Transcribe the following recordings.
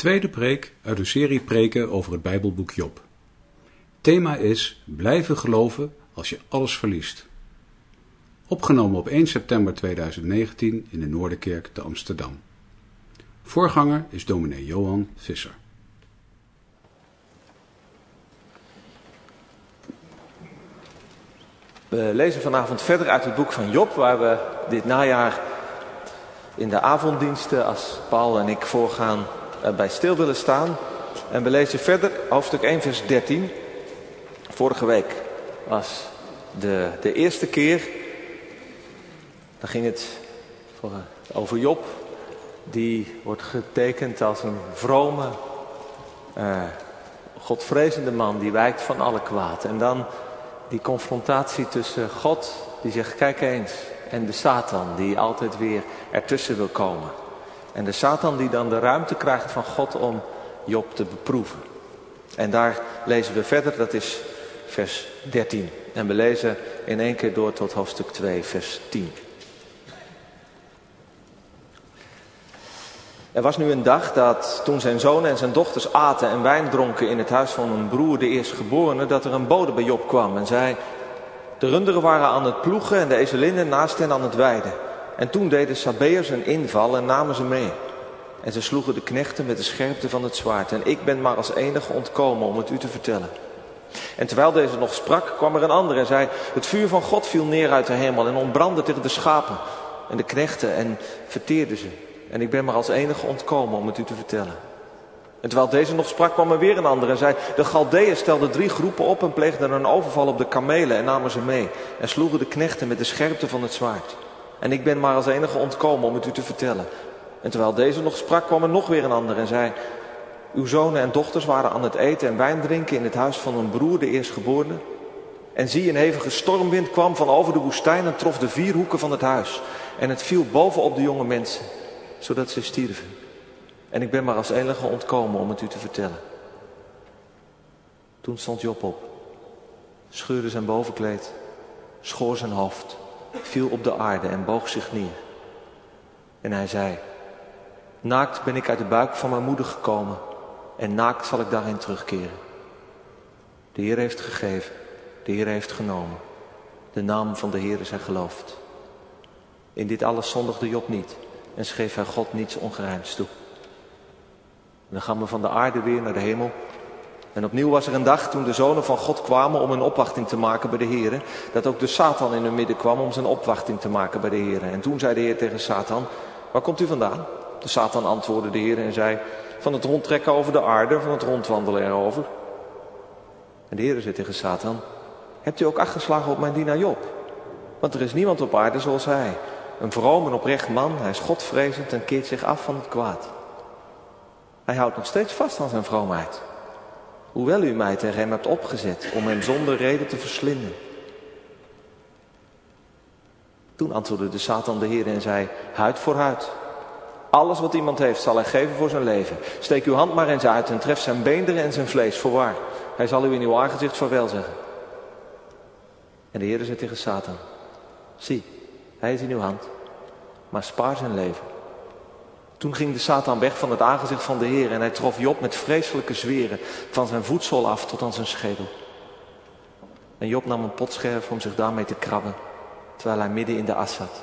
Tweede preek uit de serie preken over het Bijbelboek Job. Thema is blijven geloven als je alles verliest. Opgenomen op 1 september 2019 in de Noorderkerk te Amsterdam. Voorganger is dominee Johan Visser. We lezen vanavond verder uit het boek van Job, waar we dit najaar in de avonddiensten, als Paul en ik voorgaan, bij stil willen staan. En we lezen verder hoofdstuk 1, vers 13. Vorige week was de, de eerste keer. Dan ging het over Job. Die wordt getekend als een vrome, uh, godvrezende man die wijkt van alle kwaad. En dan die confrontatie tussen God, die zegt kijk eens, en de Satan die altijd weer ertussen wil komen. En de Satan die dan de ruimte krijgt van God om Job te beproeven. En daar lezen we verder, dat is vers 13. En we lezen in één keer door tot hoofdstuk 2, vers 10. Er was nu een dag dat toen zijn zonen en zijn dochters aten en wijn dronken in het huis van een broer, de eerstgeborene, dat er een bode bij Job kwam en zei, de runderen waren aan het ploegen en de ezelinnen naast hen aan het weiden. En toen deden Sabeërs een inval en namen ze mee. En ze sloegen de knechten met de scherpte van het zwaard. En ik ben maar als enige ontkomen om het u te vertellen. En terwijl deze nog sprak, kwam er een ander en zei: Het vuur van God viel neer uit de hemel en ontbrandde tegen de schapen en de knechten en verteerde ze. En ik ben maar als enige ontkomen om het u te vertellen. En terwijl deze nog sprak, kwam er weer een ander en zei: De Galdeeën stelden drie groepen op en pleegden een overval op de kamelen en namen ze mee. En sloegen de knechten met de scherpte van het zwaard. En ik ben maar als enige ontkomen om het u te vertellen. En terwijl deze nog sprak, kwam er nog weer een ander en zei: Uw zonen en dochters waren aan het eten en wijn drinken in het huis van een broer, de eerstgeborene. En zie, een hevige stormwind kwam van over de woestijn en trof de vier hoeken van het huis. En het viel bovenop de jonge mensen, zodat ze stierven. En ik ben maar als enige ontkomen om het u te vertellen. Toen stond Job op, scheurde zijn bovenkleed, schoor zijn hoofd, viel op de aarde en boog zich neer. En hij zei, naakt ben ik uit de buik van mijn moeder gekomen en naakt zal ik daarin terugkeren. De Heer heeft gegeven, de Heer heeft genomen. De naam van de Heer is hij geloofd. In dit alles zondigde Job niet en schreef hij God niets ongerijmds toe. En dan gaan we van de aarde weer naar de hemel. En opnieuw was er een dag toen de zonen van God kwamen om een opwachting te maken bij de Heer. Dat ook de Satan in hun midden kwam om zijn opwachting te maken bij de Heer. En toen zei de Heer tegen Satan, waar komt u vandaan? De Satan antwoordde de Heer en zei, van het rondtrekken over de aarde, van het rondwandelen erover. En de Heer zei tegen Satan, hebt u ook acht geslagen op mijn dienaar Job? Want er is niemand op aarde zoals hij. Een vroom en oprecht man, hij is godvrezend en keert zich af van het kwaad. Hij houdt nog steeds vast aan zijn vroomheid. Hoewel u mij tegen hem hebt opgezet om hem zonder reden te verslinden. Toen antwoordde de Satan de Heer en zei, huid voor huid. Alles wat iemand heeft zal hij geven voor zijn leven. Steek uw hand maar eens uit en tref zijn beenderen en zijn vlees, voorwaar. Hij zal u in uw aangezicht vaarwel zeggen. En de Heer zei tegen Satan, zie, hij is in uw hand, maar spaar zijn leven. Toen ging de Satan weg van het aangezicht van de Heer en hij trof Job met vreselijke zweren van zijn voedsel af tot aan zijn schedel. En Job nam een potscherf om zich daarmee te krabben, terwijl hij midden in de as zat.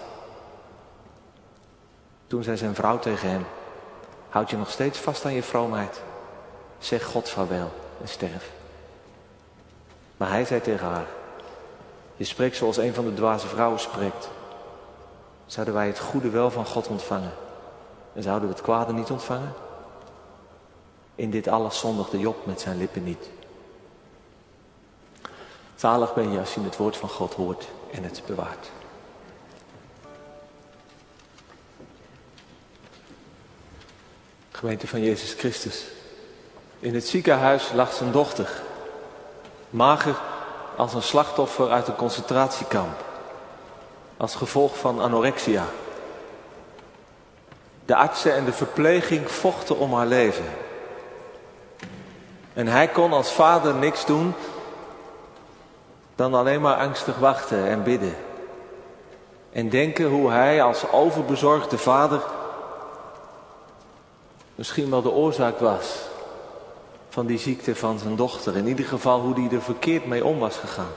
Toen zei zijn vrouw tegen hem, houd je nog steeds vast aan je vroomheid? Zeg God vaarwel en sterf. Maar hij zei tegen haar, je spreekt zoals een van de dwaze vrouwen spreekt. Zouden wij het goede wel van God ontvangen? En zouden we het kwade niet ontvangen? In dit alles zondigde Job met zijn lippen niet. Zalig ben je als je het woord van God hoort en het bewaart. Gemeente van Jezus Christus. In het ziekenhuis lag zijn dochter. Mager als een slachtoffer uit een concentratiekamp. Als gevolg van anorexia. De artsen en de verpleging vochten om haar leven. En hij kon als vader niks doen dan alleen maar angstig wachten en bidden. En denken hoe hij als overbezorgde vader misschien wel de oorzaak was van die ziekte van zijn dochter. In ieder geval hoe die er verkeerd mee om was gegaan.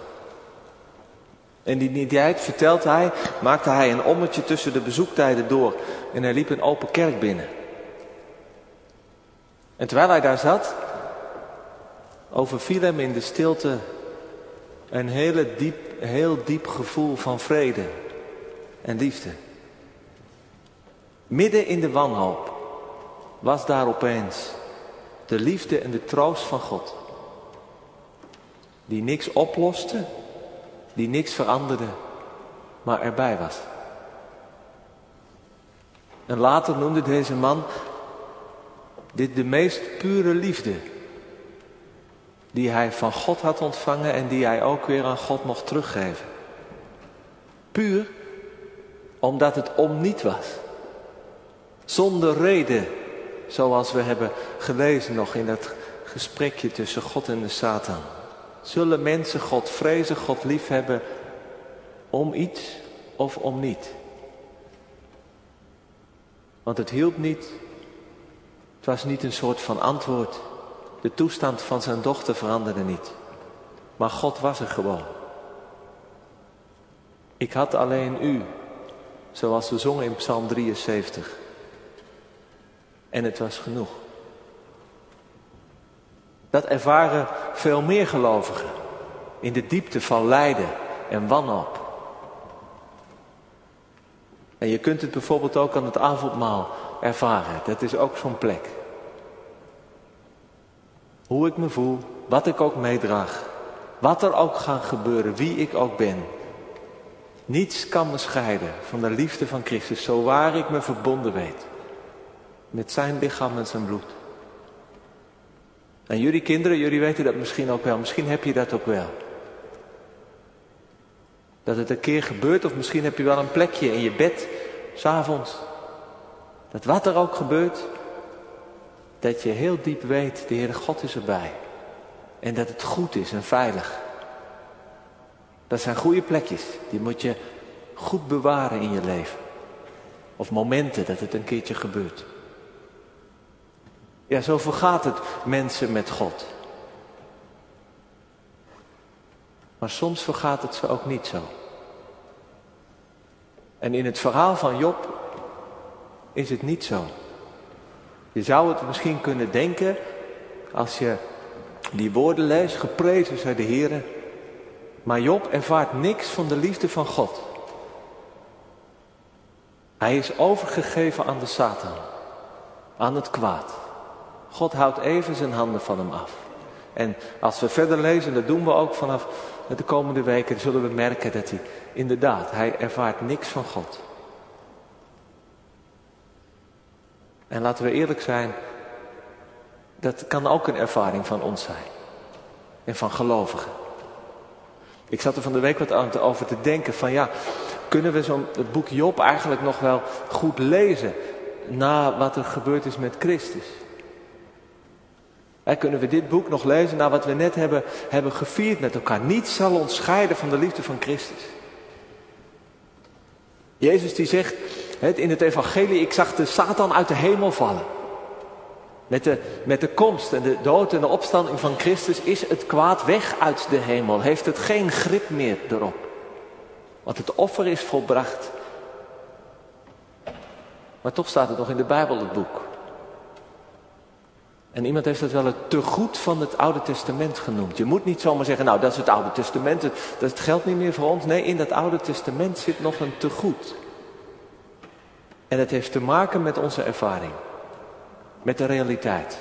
En die tijd vertelt hij, maakte hij een ommetje tussen de bezoektijden door. En hij liep een open kerk binnen. En terwijl hij daar zat, overviel hem in de stilte een hele diep, heel diep gevoel van vrede en liefde. Midden in de wanhoop was daar opeens de liefde en de troost van God. Die niks oploste, die niks veranderde, maar erbij was. En later noemde deze man dit de meest pure liefde die hij van God had ontvangen en die hij ook weer aan God mocht teruggeven. Puur omdat het om niet was. Zonder reden, zoals we hebben gelezen nog in dat gesprekje tussen God en de Satan. Zullen mensen God vrezen, God liefhebben om iets of om niet? Want het hielp niet. Het was niet een soort van antwoord. De toestand van zijn dochter veranderde niet. Maar God was er gewoon. Ik had alleen u, zoals we zongen in Psalm 73. En het was genoeg. Dat ervaren veel meer gelovigen in de diepte van lijden en wanhoop. En je kunt het bijvoorbeeld ook aan het avondmaal ervaren. Dat is ook zo'n plek. Hoe ik me voel, wat ik ook meedraag, wat er ook gaat gebeuren, wie ik ook ben. Niets kan me scheiden van de liefde van Christus, zo waar ik me verbonden weet met zijn lichaam en zijn bloed. En jullie kinderen, jullie weten dat misschien ook wel, misschien heb je dat ook wel. Dat het een keer gebeurt, of misschien heb je wel een plekje in je bed, s'avonds. Dat wat er ook gebeurt, dat je heel diep weet, de Heere God is erbij. En dat het goed is en veilig. Dat zijn goede plekjes, die moet je goed bewaren in je leven. Of momenten dat het een keertje gebeurt. Ja, zo vergaat het mensen met God. Maar soms vergaat het ze ook niet zo. En in het verhaal van Job is het niet zo. Je zou het misschien kunnen denken als je die woorden leest, geprezen zij de Heer. Maar Job ervaart niks van de liefde van God. Hij is overgegeven aan de Satan, aan het kwaad. God houdt even zijn handen van hem af. En als we verder lezen, dat doen we ook vanaf de komende weken, zullen we merken dat hij inderdaad, hij ervaart niks van God. En laten we eerlijk zijn, dat kan ook een ervaring van ons zijn. En van gelovigen. Ik zat er van de week wat over te denken van ja, kunnen we zo'n het boek Job eigenlijk nog wel goed lezen na wat er gebeurd is met Christus? Kunnen we dit boek nog lezen na wat we net hebben, hebben gevierd met elkaar? Niets zal ons scheiden van de liefde van Christus. Jezus die zegt in het evangelie, ik zag de Satan uit de hemel vallen. Met de, met de komst en de dood en de opstanding van Christus is het kwaad weg uit de hemel. Heeft het geen grip meer erop. Want het offer is volbracht. Maar toch staat het nog in de Bijbel, het boek. En iemand heeft het wel het tegoed van het Oude Testament genoemd. Je moet niet zomaar zeggen, nou dat is het Oude Testament, dat geldt niet meer voor ons. Nee, in dat Oude Testament zit nog een tegoed. En het heeft te maken met onze ervaring, met de realiteit.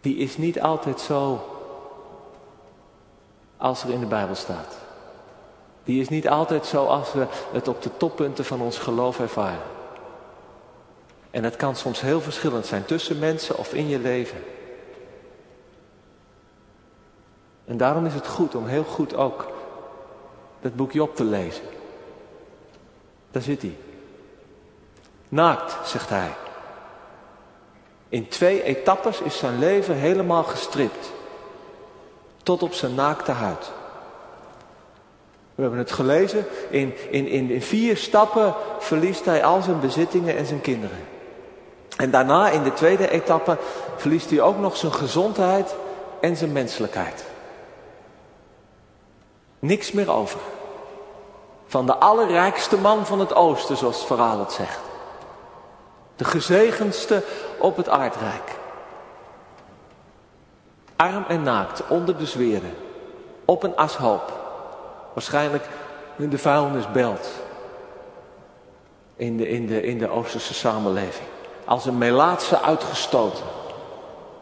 Die is niet altijd zo als er in de Bijbel staat. Die is niet altijd zo als we het op de toppunten van ons geloof ervaren. En het kan soms heel verschillend zijn tussen mensen of in je leven. En daarom is het goed om heel goed ook dat boekje op te lezen. Daar zit hij. Naakt, zegt hij. In twee etappes is zijn leven helemaal gestript. Tot op zijn naakte huid. We hebben het gelezen. In, in, in, in vier stappen verliest hij al zijn bezittingen en zijn kinderen. En daarna in de tweede etappe verliest hij ook nog zijn gezondheid en zijn menselijkheid. Niks meer over. Van de allerrijkste man van het oosten, zoals het verhaal het zegt. De gezegendste op het aardrijk. Arm en naakt, onder de zweren. Op een ashoop. Waarschijnlijk in de vuilnisbelt. In de, in, de, in de Oosterse samenleving. Als een melaatse uitgestoten.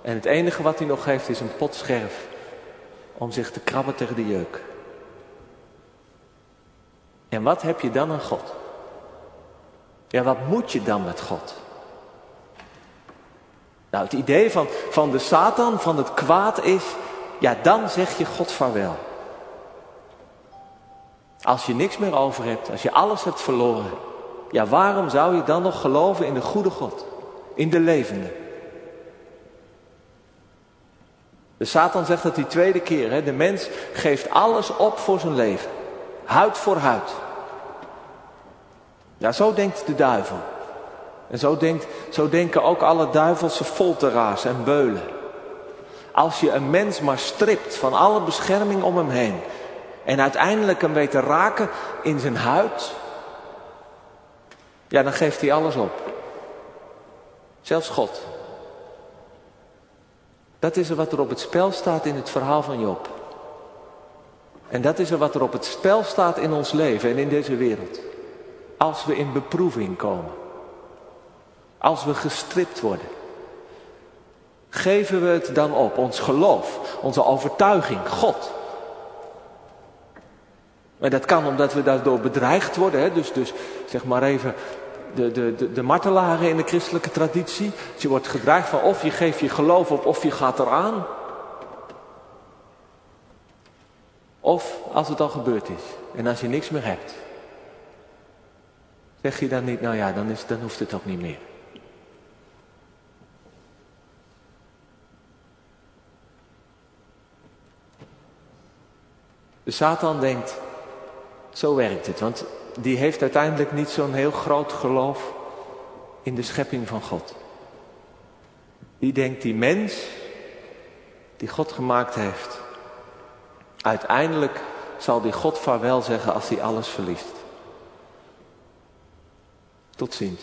En het enige wat hij nog heeft is een pot scherf. Om zich te krabben tegen de jeuk. En wat heb je dan aan God? Ja, wat moet je dan met God? Nou, het idee van, van de Satan, van het kwaad is, ja, dan zeg je God vaarwel. Als je niks meer over hebt, als je alles hebt verloren, ja, waarom zou je dan nog geloven in de goede God, in de levende? De Satan zegt dat die tweede keer, hè, de mens geeft alles op voor zijn leven. Huid voor huid. Ja, zo denkt de duivel. En zo, denkt, zo denken ook alle duivelse folteraars en beulen. Als je een mens maar stript van alle bescherming om hem heen. En uiteindelijk hem weet te raken in zijn huid. Ja, dan geeft hij alles op. Zelfs God. Dat is er wat er op het spel staat in het verhaal van Job. En dat is er wat er op het spel staat in ons leven en in deze wereld. Als we in beproeving komen. Als we gestript worden. Geven we het dan op, ons geloof, onze overtuiging, God. Maar dat kan omdat we daardoor bedreigd worden. Hè? Dus, dus zeg maar even de, de, de, martelaren in de christelijke traditie. je wordt gedreigd van of je geeft je geloof op of je gaat eraan. Of als het al gebeurd is en als je niks meer hebt. Zeg je dan niet, nou ja, dan, is, dan hoeft het ook niet meer. De Satan denkt, zo werkt het, want die heeft uiteindelijk niet zo'n heel groot geloof in de schepping van God. Die denkt, die mens die God gemaakt heeft, uiteindelijk zal die God vaarwel zeggen als hij alles verliest. Tot ziens.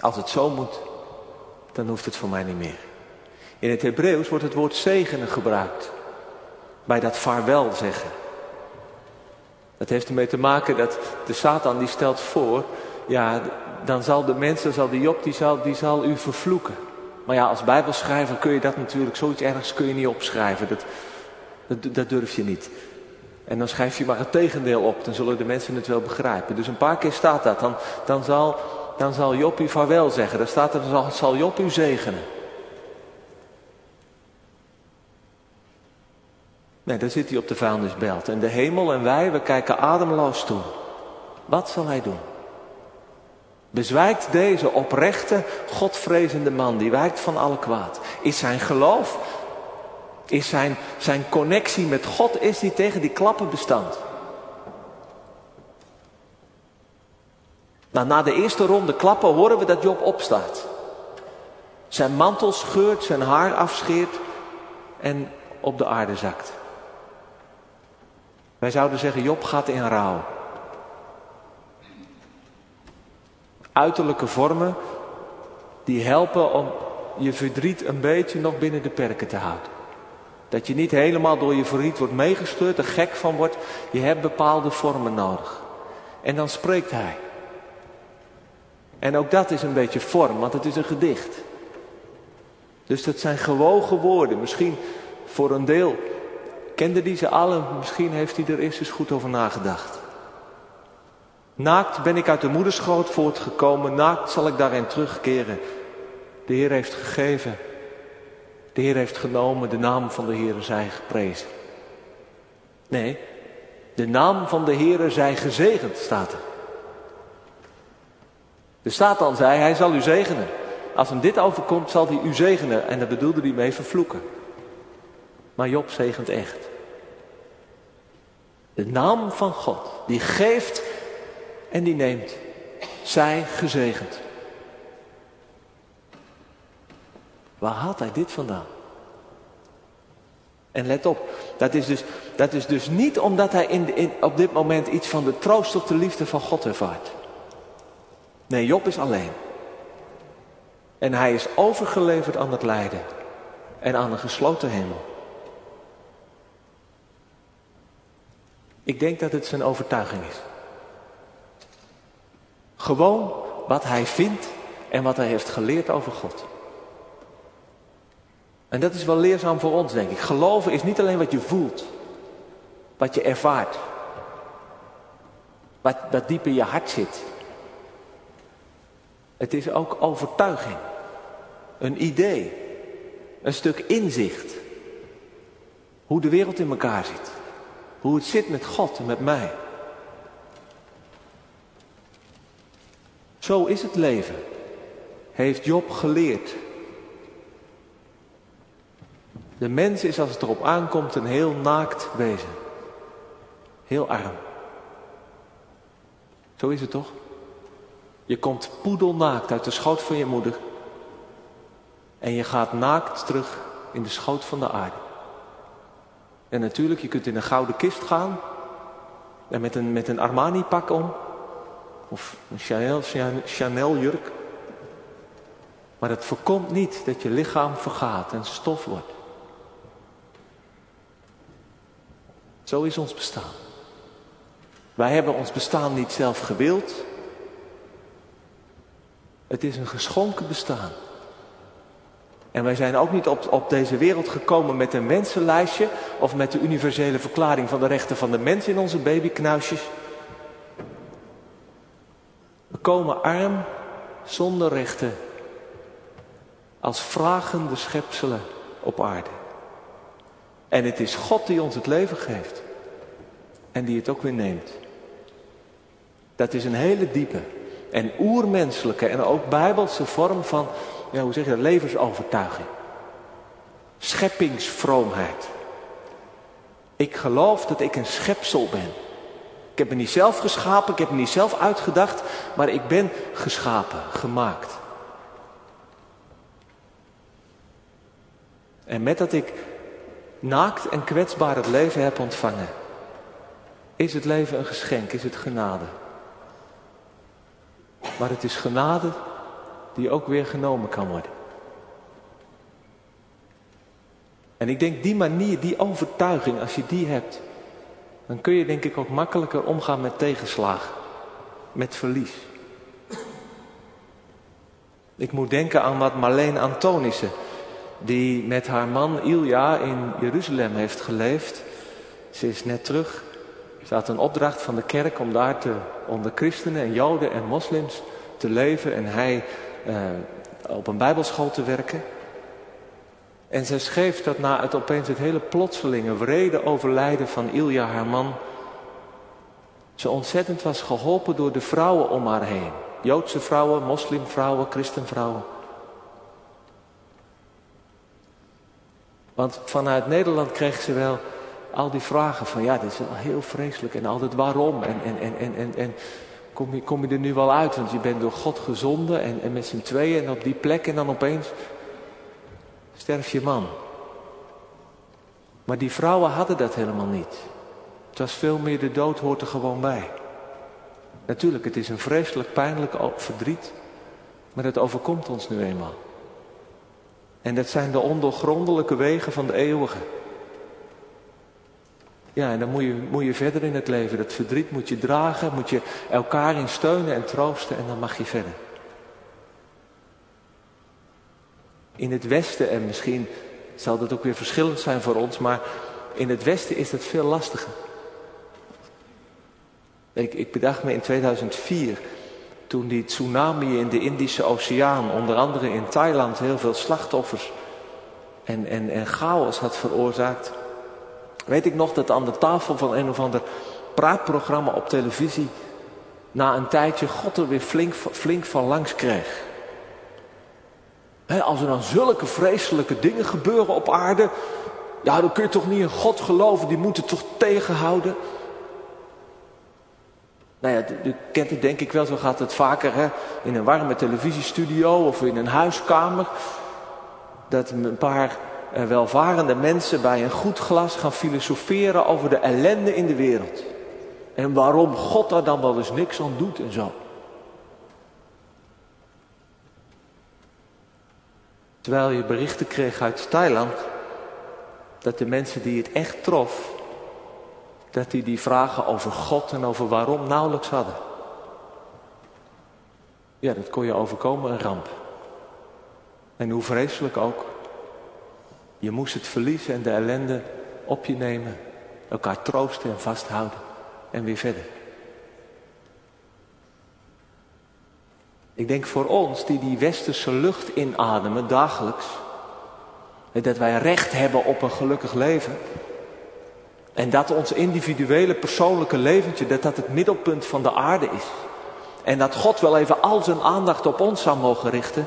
Als het zo moet, dan hoeft het voor mij niet meer. In het Hebreeuws wordt het woord zegenen gebruikt. Bij dat vaarwel zeggen. Dat heeft ermee te maken dat de Satan die stelt voor, ja, dan zal de mensen, zal de Job, die zal, die zal u vervloeken. Maar ja, als bijbelschrijver kun je dat natuurlijk, zoiets ergens kun je niet opschrijven. Dat, dat, durf je niet. En dan schrijf je maar het tegendeel op, dan zullen de mensen het wel begrijpen. Dus een paar keer staat dat, dan, dan, zal, dan zal Job u vaarwel zeggen. Dan staat er, dan zal, zal Job u zegenen. Nee, dan zit hij op de vuilnisbelt. En de hemel en wij, we kijken ademloos toe. Wat zal hij doen? Bezwijkt deze oprechte, godvrezende man, die wijkt van alle kwaad. Is zijn geloof, is zijn, zijn connectie met God, is die tegen die klappen bestand? Nou, na de eerste ronde klappen horen we dat Job opstaat. Zijn mantel scheurt, zijn haar afscheert en op de aarde zakt. Wij zouden zeggen, Job gaat in rouw. Uiterlijke vormen die helpen om je verdriet een beetje nog binnen de perken te houden. Dat je niet helemaal door je verdriet wordt meegestuurd, er gek van wordt. Je hebt bepaalde vormen nodig. En dan spreekt hij. En ook dat is een beetje vorm, want het is een gedicht. Dus dat zijn gewogen woorden. Misschien voor een deel kende die ze allen, misschien heeft hij er eerst eens goed over nagedacht. Naakt ben ik uit de moederschoot voortgekomen, naakt zal ik daarin terugkeren. De Heer heeft gegeven, de Heer heeft genomen, de naam van de Heer zij geprezen. Nee, de naam van de Heer zij gezegend, staat er. De Satan zei, hij zal u zegenen. Als hem dit overkomt, zal hij u zegenen. En daar bedoelde hij mee vervloeken. Maar Job zegent echt. De naam van God, die geeft en die neemt. Zij gezegend. Waar haalt hij dit vandaan? En let op, dat is dus, dat is dus niet omdat hij in, op dit moment iets van de troost of de liefde van God ervaart. Nee, Job is alleen. En hij is overgeleverd aan het lijden en aan een gesloten hemel. Ik denk dat het zijn overtuiging is. Gewoon wat hij vindt en wat hij heeft geleerd over God. En dat is wel leerzaam voor ons, denk ik. Geloven is niet alleen wat je voelt, wat je ervaart, wat, wat diep in je hart zit. Het is ook overtuiging, een idee, een stuk inzicht. Hoe de wereld in elkaar zit, hoe het zit met God en met mij. Zo is het leven, heeft Job geleerd de mens is als het erop aankomt een heel naakt wezen. Heel arm. Zo is het toch? Je komt poedelnaakt uit de schoot van je moeder. En je gaat naakt terug in de schoot van de aarde. En natuurlijk, je kunt in een gouden kist gaan. En met een, met een Armani pak om. Of een Chanel, Chanel jurk. Maar het voorkomt niet dat je lichaam vergaat en stof wordt. Zo is ons bestaan. Wij hebben ons bestaan niet zelf gewild. Het is een geschonken bestaan. En wij zijn ook niet op, op deze wereld gekomen met een mensenlijstje of met de universele verklaring van de rechten van de mens in onze babyknuisjes. We komen arm, zonder rechten, als vragende schepselen op aarde. En het is God die ons het leven geeft. En die het ook weer neemt. Dat is een hele diepe en oermenselijke en ook bijbelse vorm van, ja, hoe zeg je dat, levensovertuiging. Scheppingsvroomheid. Ik geloof dat ik een schepsel ben. Ik heb me niet zelf geschapen, ik heb me niet zelf uitgedacht, maar ik ben geschapen, gemaakt. En met dat ik naakt en kwetsbaar het leven heb ontvangen, is het leven een geschenk, is het genade. Maar het is genade die ook weer genomen kan worden. En ik denk die manier, die overtuiging, als je die hebt, dan kun je denk ik ook makkelijker omgaan met tegenslagen, met verlies. Ik moet denken aan wat Marleen Antonissen die met haar man Ilja in Jeruzalem heeft geleefd. Ze is net terug. Ze had een opdracht van de kerk om daar te, onder christenen en joden en moslims te leven en hij op een bijbelschool te werken. En zij schreef dat na het opeens het hele plotselinge, wrede overlijden van Ilja, haar man, ze ontzettend was geholpen door de vrouwen om haar heen. Joodse vrouwen, moslimvrouwen, christenvrouwen. Want vanuit Nederland kreeg ze wel al die vragen van ja, dit is wel heel vreselijk en altijd waarom en, en, en, en, en, en kom, je, kom je er nu wel uit, want je bent door God gezonden en, en met z'n tweeën en op die plek en dan opeens sterf je man. Maar die vrouwen hadden dat helemaal niet. Het was veel meer de dood hoort er gewoon bij. Natuurlijk, het is een vreselijk pijnlijk verdriet, maar dat overkomt ons nu eenmaal. En dat zijn de ondoorgrondelijke wegen van de eeuwige. Ja, en dan moet je, moet je verder in het leven. Dat verdriet moet je dragen, moet je elkaar in steunen en troosten en dan mag je verder. In het Westen, en misschien zal dat ook weer verschillend zijn voor ons, maar in het Westen is dat veel lastiger. Ik, ik bedacht me in 2004 toen die tsunami in de Indische Oceaan, onder andere in Thailand, heel veel slachtoffers en, en, en chaos had veroorzaakt. Weet ik nog dat aan de tafel van een of ander praatprogramma op televisie na een tijdje God er weer flink, flink van langs kreeg. als er dan zulke vreselijke dingen gebeuren op aarde, ja, dan kun je toch niet in God geloven, die moet het toch tegenhouden. Nou ja, u kent het denk ik wel, zo gaat het vaker hè? in een warme televisiestudio of in een huiskamer. dat een paar welvarende mensen bij een goed glas gaan filosoferen over de ellende in de wereld. En waarom God daar dan wel eens niks aan doet en zo. Terwijl je berichten kreeg uit Thailand dat de mensen die het echt trof, dat die die vragen over God en over waarom nauwelijks hadden. Ja, dat kon je overkomen, een ramp. En hoe vreselijk ook. Je moest het verliezen en de ellende op je nemen. Elkaar troosten en vasthouden. En weer verder. Ik denk voor ons die die westerse lucht inademen dagelijks. Dat wij recht hebben op een gelukkig leven. En dat ons individuele persoonlijke leventje, dat dat het middelpunt van de aarde is. En dat God wel even al zijn aandacht op ons zou mogen richten.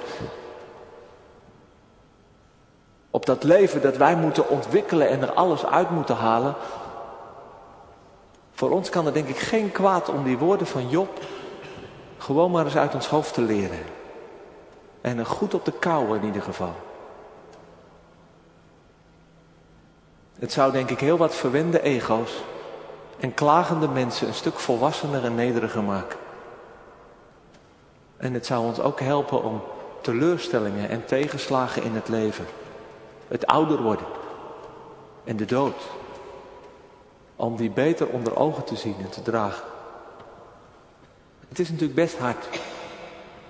Op dat leven dat wij moeten ontwikkelen en er alles uit moeten halen. Voor ons kan er denk ik geen kwaad om die woorden van Job gewoon maar eens uit ons hoofd te leren. En er goed op te kouwen in ieder geval. Het zou denk ik heel wat verwende ego's en klagende mensen een stuk volwassener en nederiger maken. En het zou ons ook helpen om teleurstellingen en tegenslagen in het leven, het ouder worden en de dood, om die beter onder ogen te zien en te dragen. Het is natuurlijk best hard.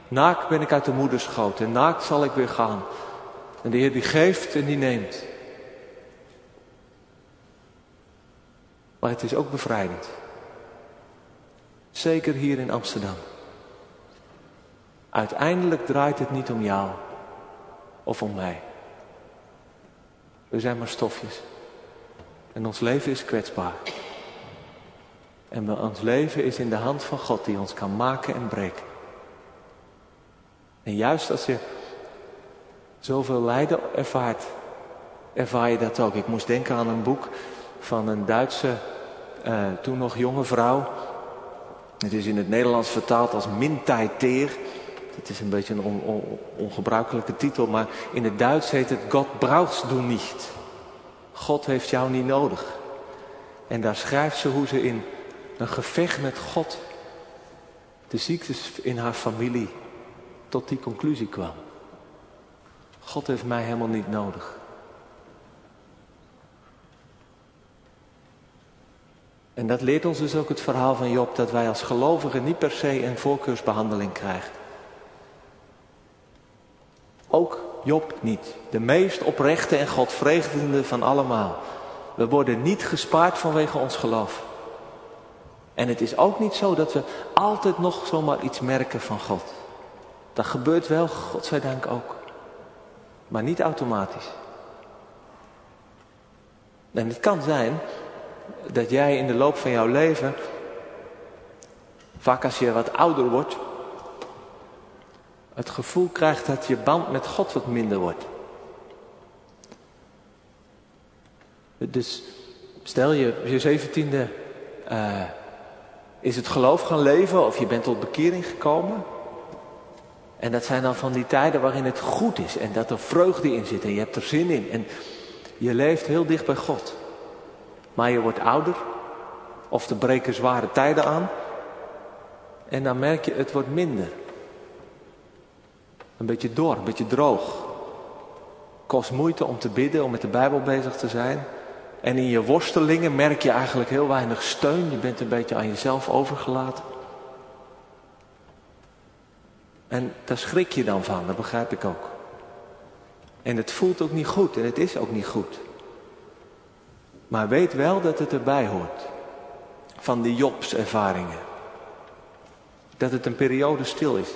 Naakt ben ik uit de moederschoot en naakt zal ik weer gaan. En de Heer die geeft en die neemt. Maar het is ook bevrijdend. Zeker hier in Amsterdam. Uiteindelijk draait het niet om jou of om mij. We zijn maar stofjes. En ons leven is kwetsbaar. En ons leven is in de hand van God die ons kan maken en breken. En juist als je zoveel lijden ervaart, ervaar je dat ook. Ik moest denken aan een boek van een Duitse, uh, toen nog jonge vrouw. Het is in het Nederlands vertaald als Mintai Teer. Het is een beetje een ongebruikelijke titel, maar in het Duits heet het God brauchst du nicht. God heeft jou niet nodig. En daar schrijft ze hoe ze in een gevecht met God de ziektes in haar familie tot die conclusie kwam. God heeft mij helemaal niet nodig. En dat leert ons dus ook het verhaal van Job, dat wij als gelovigen niet per se een voorkeursbehandeling krijgen. Ook Job niet. De meest oprechte en godvregendende van allemaal. We worden niet gespaard vanwege ons geloof. En het is ook niet zo dat we altijd nog zomaar iets merken van God. Dat gebeurt wel, godzijdank ook. Maar niet automatisch. En het kan zijn dat jij in de loop van jouw leven, vaak als je wat ouder wordt, het gevoel krijgt dat je band met God wat minder wordt. Dus stel je, je zeventiende uh, is het geloof gaan leven of je bent tot bekering gekomen. En dat zijn dan van die tijden waarin het goed is en dat er vreugde in zit en je hebt er zin in. En je leeft heel dicht bij God. Maar je wordt ouder of er breken zware tijden aan. En dan merk je het wordt minder. Een beetje door, een beetje droog. Kost moeite om te bidden, om met de Bijbel bezig te zijn. En in je worstelingen merk je eigenlijk heel weinig steun. Je bent een beetje aan jezelf overgelaten. En daar schrik je dan van, dat begrijp ik ook. En het voelt ook niet goed en het is ook niet goed. Maar weet wel dat het erbij hoort. Van die Jobs ervaringen. Dat het een periode stil is.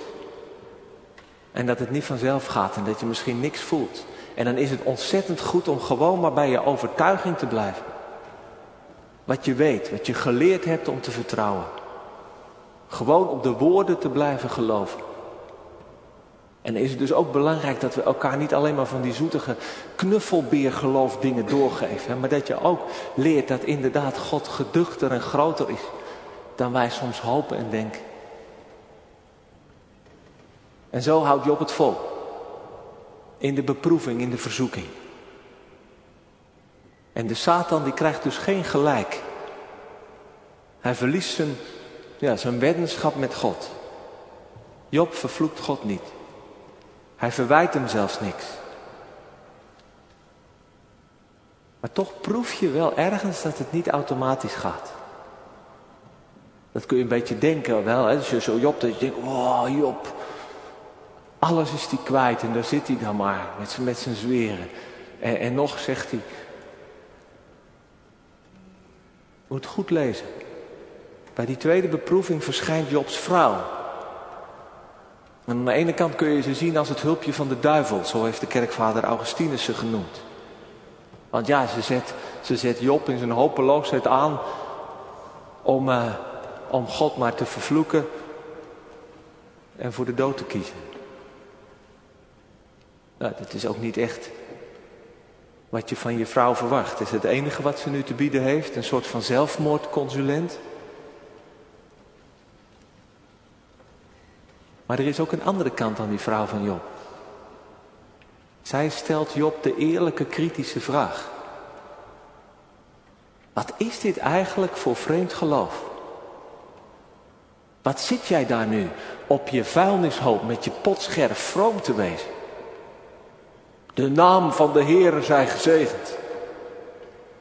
En dat het niet vanzelf gaat en dat je misschien niks voelt. En dan is het ontzettend goed om gewoon maar bij je overtuiging te blijven. Wat je weet, wat je geleerd hebt om te vertrouwen. Gewoon op de woorden te blijven geloven. En is het dus ook belangrijk dat we elkaar niet alleen maar van die zoetige knuffelbeergeloof dingen doorgeven. Maar dat je ook leert dat inderdaad God geduchter en groter is dan wij soms hopen en denken. En zo houdt Job het vol. in de beproeving, in de verzoeking. En de Satan die krijgt dus geen gelijk. Hij verliest zijn, ja, zijn weddenschap met God. Job vervloekt God niet. Hij verwijt hem zelfs niks. Maar toch proef je wel ergens dat het niet automatisch gaat. Dat kun je een beetje denken wel. Hè? Als je zo Job, dat je denkt, oh Job, alles is hij kwijt en daar zit hij dan maar met, met zijn zweren. En, en nog zegt hij, moet goed lezen. Bij die tweede beproeving verschijnt Jobs vrouw. En aan de ene kant kun je ze zien als het hulpje van de duivel, zo heeft de kerkvader Augustinus ze genoemd. Want ja, ze zet, ze zet Job in zijn hopeloosheid aan om, uh, om God maar te vervloeken en voor de dood te kiezen. Nou, dat is ook niet echt wat je van je vrouw verwacht. Is het enige wat ze nu te bieden heeft, een soort van zelfmoordconsulent? Maar er is ook een andere kant aan die vrouw van Job. Zij stelt Job de eerlijke kritische vraag. Wat is dit eigenlijk voor vreemd geloof? Wat zit jij daar nu op je vuilnishoop met je potscherf vroom te wezen? De naam van de Heere zij gezegend.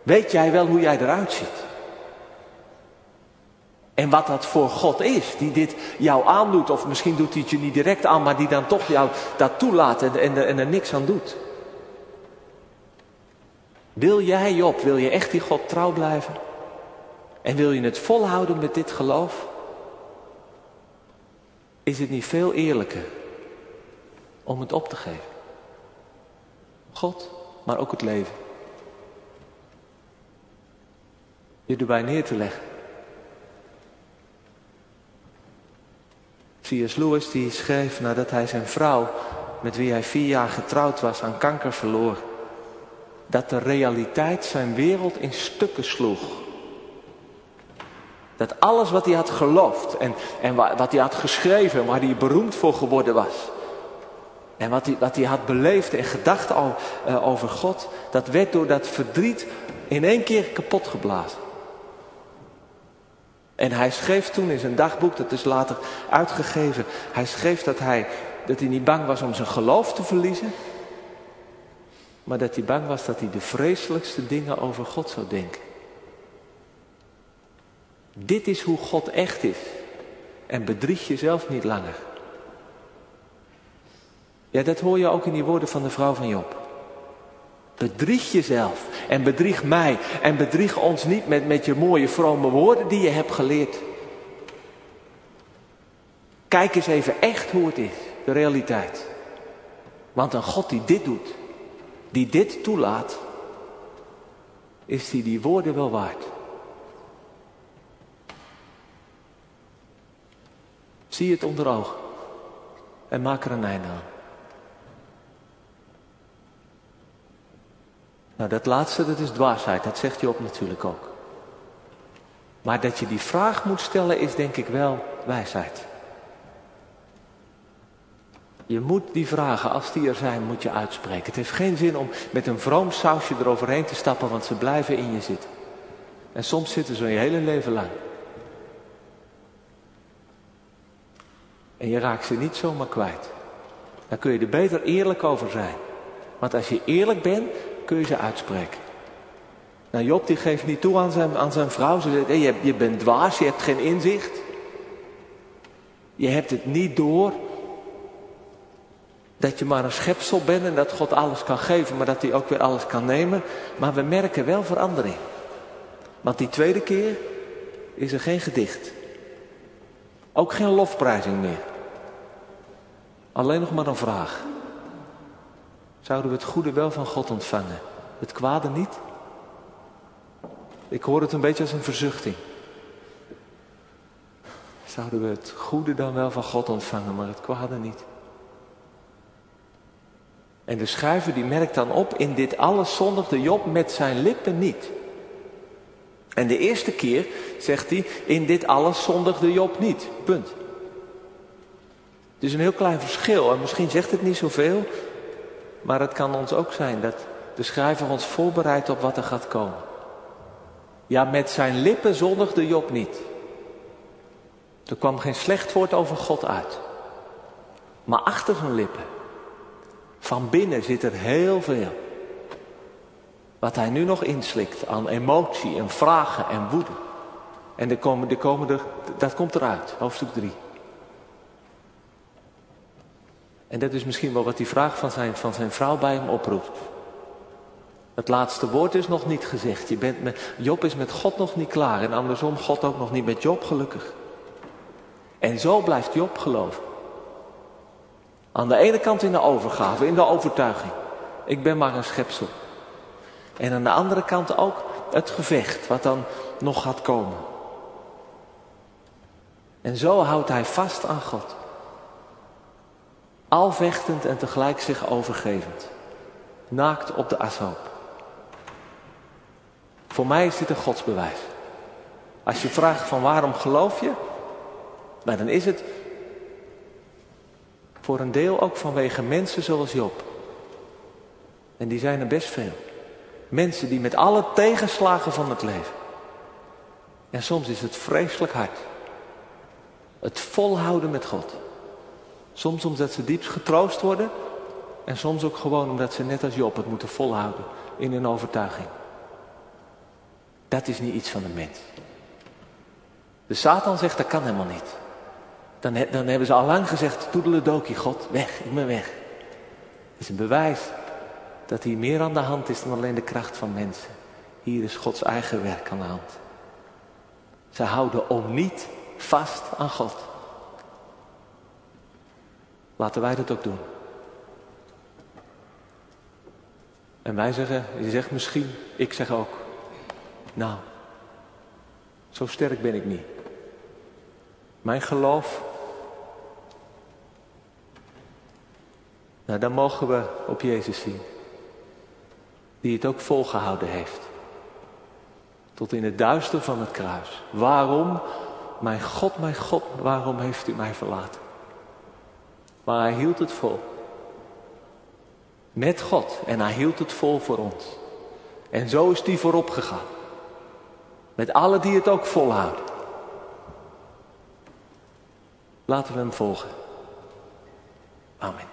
Weet jij wel hoe jij eruit ziet? En wat dat voor God is, die dit jou aandoet, of misschien doet hij het je niet direct aan, maar die dan toch jou dat toelaat en, en, er niks aan doet. Wil jij, Job, wil je echt die God trouw blijven? En wil je het volhouden met dit geloof? Is het niet veel eerlijker om het op te geven? God, maar ook het leven. Je erbij neer te leggen. C.S. Lewis die schreef nadat hij zijn vrouw, met wie hij vier jaar getrouwd was, aan kanker verloor, dat de realiteit zijn wereld in stukken sloeg. Dat alles wat hij had geloofd en, en wat hij had geschreven, waar hij beroemd voor geworden was, en wat hij, wat hij had beleefd en gedacht eh, over God, dat werd door dat verdriet in één keer kapot geblazen. En hij schreef toen in zijn dagboek, dat is later uitgegeven, hij schreef dat hij, dat hij niet bang was om zijn geloof te verliezen, maar dat hij bang was dat hij de vreselijkste dingen over God zou denken. Dit is hoe God echt is. En bedrieg jezelf niet langer. Ja, dat hoor je ook in die woorden van de vrouw van Job. Bedrieg jezelf en bedrieg mij en bedrieg ons niet met, met je mooie vrome woorden die je hebt geleerd. Kijk eens even echt hoe het is, de realiteit. Want een God die dit doet, die dit toelaat, is die die woorden wel waard. Zie het onder ogen en maak er een einde aan. Nou, dat laatste, dat is dwaasheid. Dat zegt op natuurlijk ook. Maar dat je die vraag moet stellen, is denk ik wel wijsheid. Je moet die vragen, als die er zijn, moet je uitspreken. Het heeft geen zin om met een vroom sausje eroverheen te stappen, want ze blijven in je zitten. En soms zitten ze je hele leven lang. En je raakt ze niet zomaar kwijt. Dan kun je er beter eerlijk over zijn. Want als je eerlijk bent, kun je ze uitspreken. Nou, Job die geeft niet toe aan zijn, aan zijn vrouw. Ze zegt, hey, je, je bent dwaas, je hebt geen inzicht. Je hebt het niet door. Dat je maar een schepsel bent en dat God alles kan geven, maar dat hij ook weer alles kan nemen. Maar we merken wel verandering. Want die tweede keer is er geen gedicht. Ook geen lofprijzing meer. Alleen nog maar een vraag. Zouden we het goede wel van God ontvangen, het kwade niet? Ik hoor het een beetje als een verzuchting. Zouden we het goede dan wel van God ontvangen, maar het kwade niet? En de schrijver die merkt dan op, in dit alles zondigde Job met zijn lippen niet. En de eerste keer zegt hij, in dit alles zondigde Job niet. Punt. Het is een heel klein verschil en misschien zegt het niet zoveel, Maar het kan ons ook zijn dat de schrijver ons voorbereidt op wat er gaat komen. Ja, met zijn lippen zondigde Job niet. Er kwam geen slecht woord over God uit. Maar achter zijn lippen, van binnen zit er heel veel. Wat hij nu nog inslikt aan emotie en vragen en woede. En de komen, de komen er, dat komt eruit, hoofdstuk 3. En dat is misschien wel wat die vraag van zijn, van zijn vrouw bij hem oproept. Het laatste woord is nog niet gezegd. Je bent met, Job is met God nog niet klaar. En andersom, God ook nog niet met Job gelukkig. En zo blijft Job geloven. Aan de ene kant in de overgave, in de overtuiging. Ik ben maar een schepsel. En aan de andere kant ook het gevecht, wat dan nog gaat komen. En zo houdt hij vast aan God. Alvechtend en tegelijk zich overgevend. Naakt op de ashoop. Voor mij is dit een godsbewijs. Als je vraagt van waarom geloof je, nou dan is het voor een deel ook vanwege mensen zoals Job. En die zijn er best veel. Mensen die met alle tegenslagen van het leven. En soms is het vreselijk hard. Het volhouden met God. Soms omdat ze diep getroost worden. En soms ook gewoon omdat ze net als Job het moeten volhouden in hun overtuiging. Dat is niet iets van de mens. De Satan zegt dat kan helemaal niet. Dan, dan hebben ze al lang gezegd, toedeledokie God, weg, ik ben weg. Dat is een bewijs dat hier meer aan de hand is dan alleen de kracht van mensen. Hier is Gods eigen werk aan de hand. Ze houden om niet vast aan God. Laten wij dat ook doen. En wij zeggen, je zegt misschien, ik zeg ook. Nou, zo sterk ben ik niet. Mijn geloof. Nou, dan mogen we op Jezus zien. Die het ook volgehouden heeft. Tot in het duister van het kruis. Waarom? Mijn God, mijn God, waarom heeft u mij verlaten? Maar hij hield het vol. Met God. En hij hield het vol voor ons. En zo is hij voorop gegaan. Met alle die het ook volhouden. Laten we hem volgen. Amen.